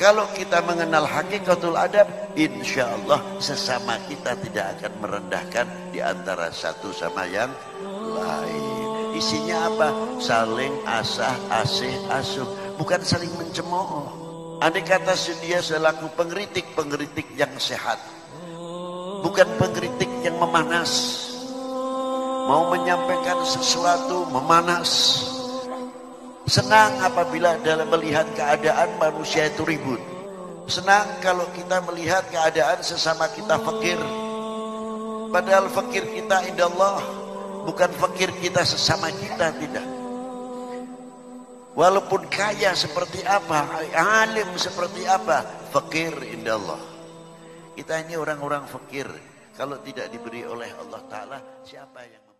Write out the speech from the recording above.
Kalau kita mengenal hakikatul adab, insya Allah sesama kita tidak akan merendahkan di antara satu sama yang lain. Isinya apa? Saling asah, asih, asuh. Bukan saling mencemooh. Andai kata dia selaku pengeritik yang sehat. Bukan pengeritik yang memanas. Mau menyampaikan sesuatu memanas Senang apabila dalam melihat keadaan manusia itu ribut. Senang kalau kita melihat keadaan sesama kita fakir. Padahal fakir kita indah Allah. Bukan fakir kita sesama kita, tidak. Walaupun kaya seperti apa, alim seperti apa, fakir indah Allah. Kita ini orang-orang fakir. Kalau tidak diberi oleh Allah Ta'ala, siapa yang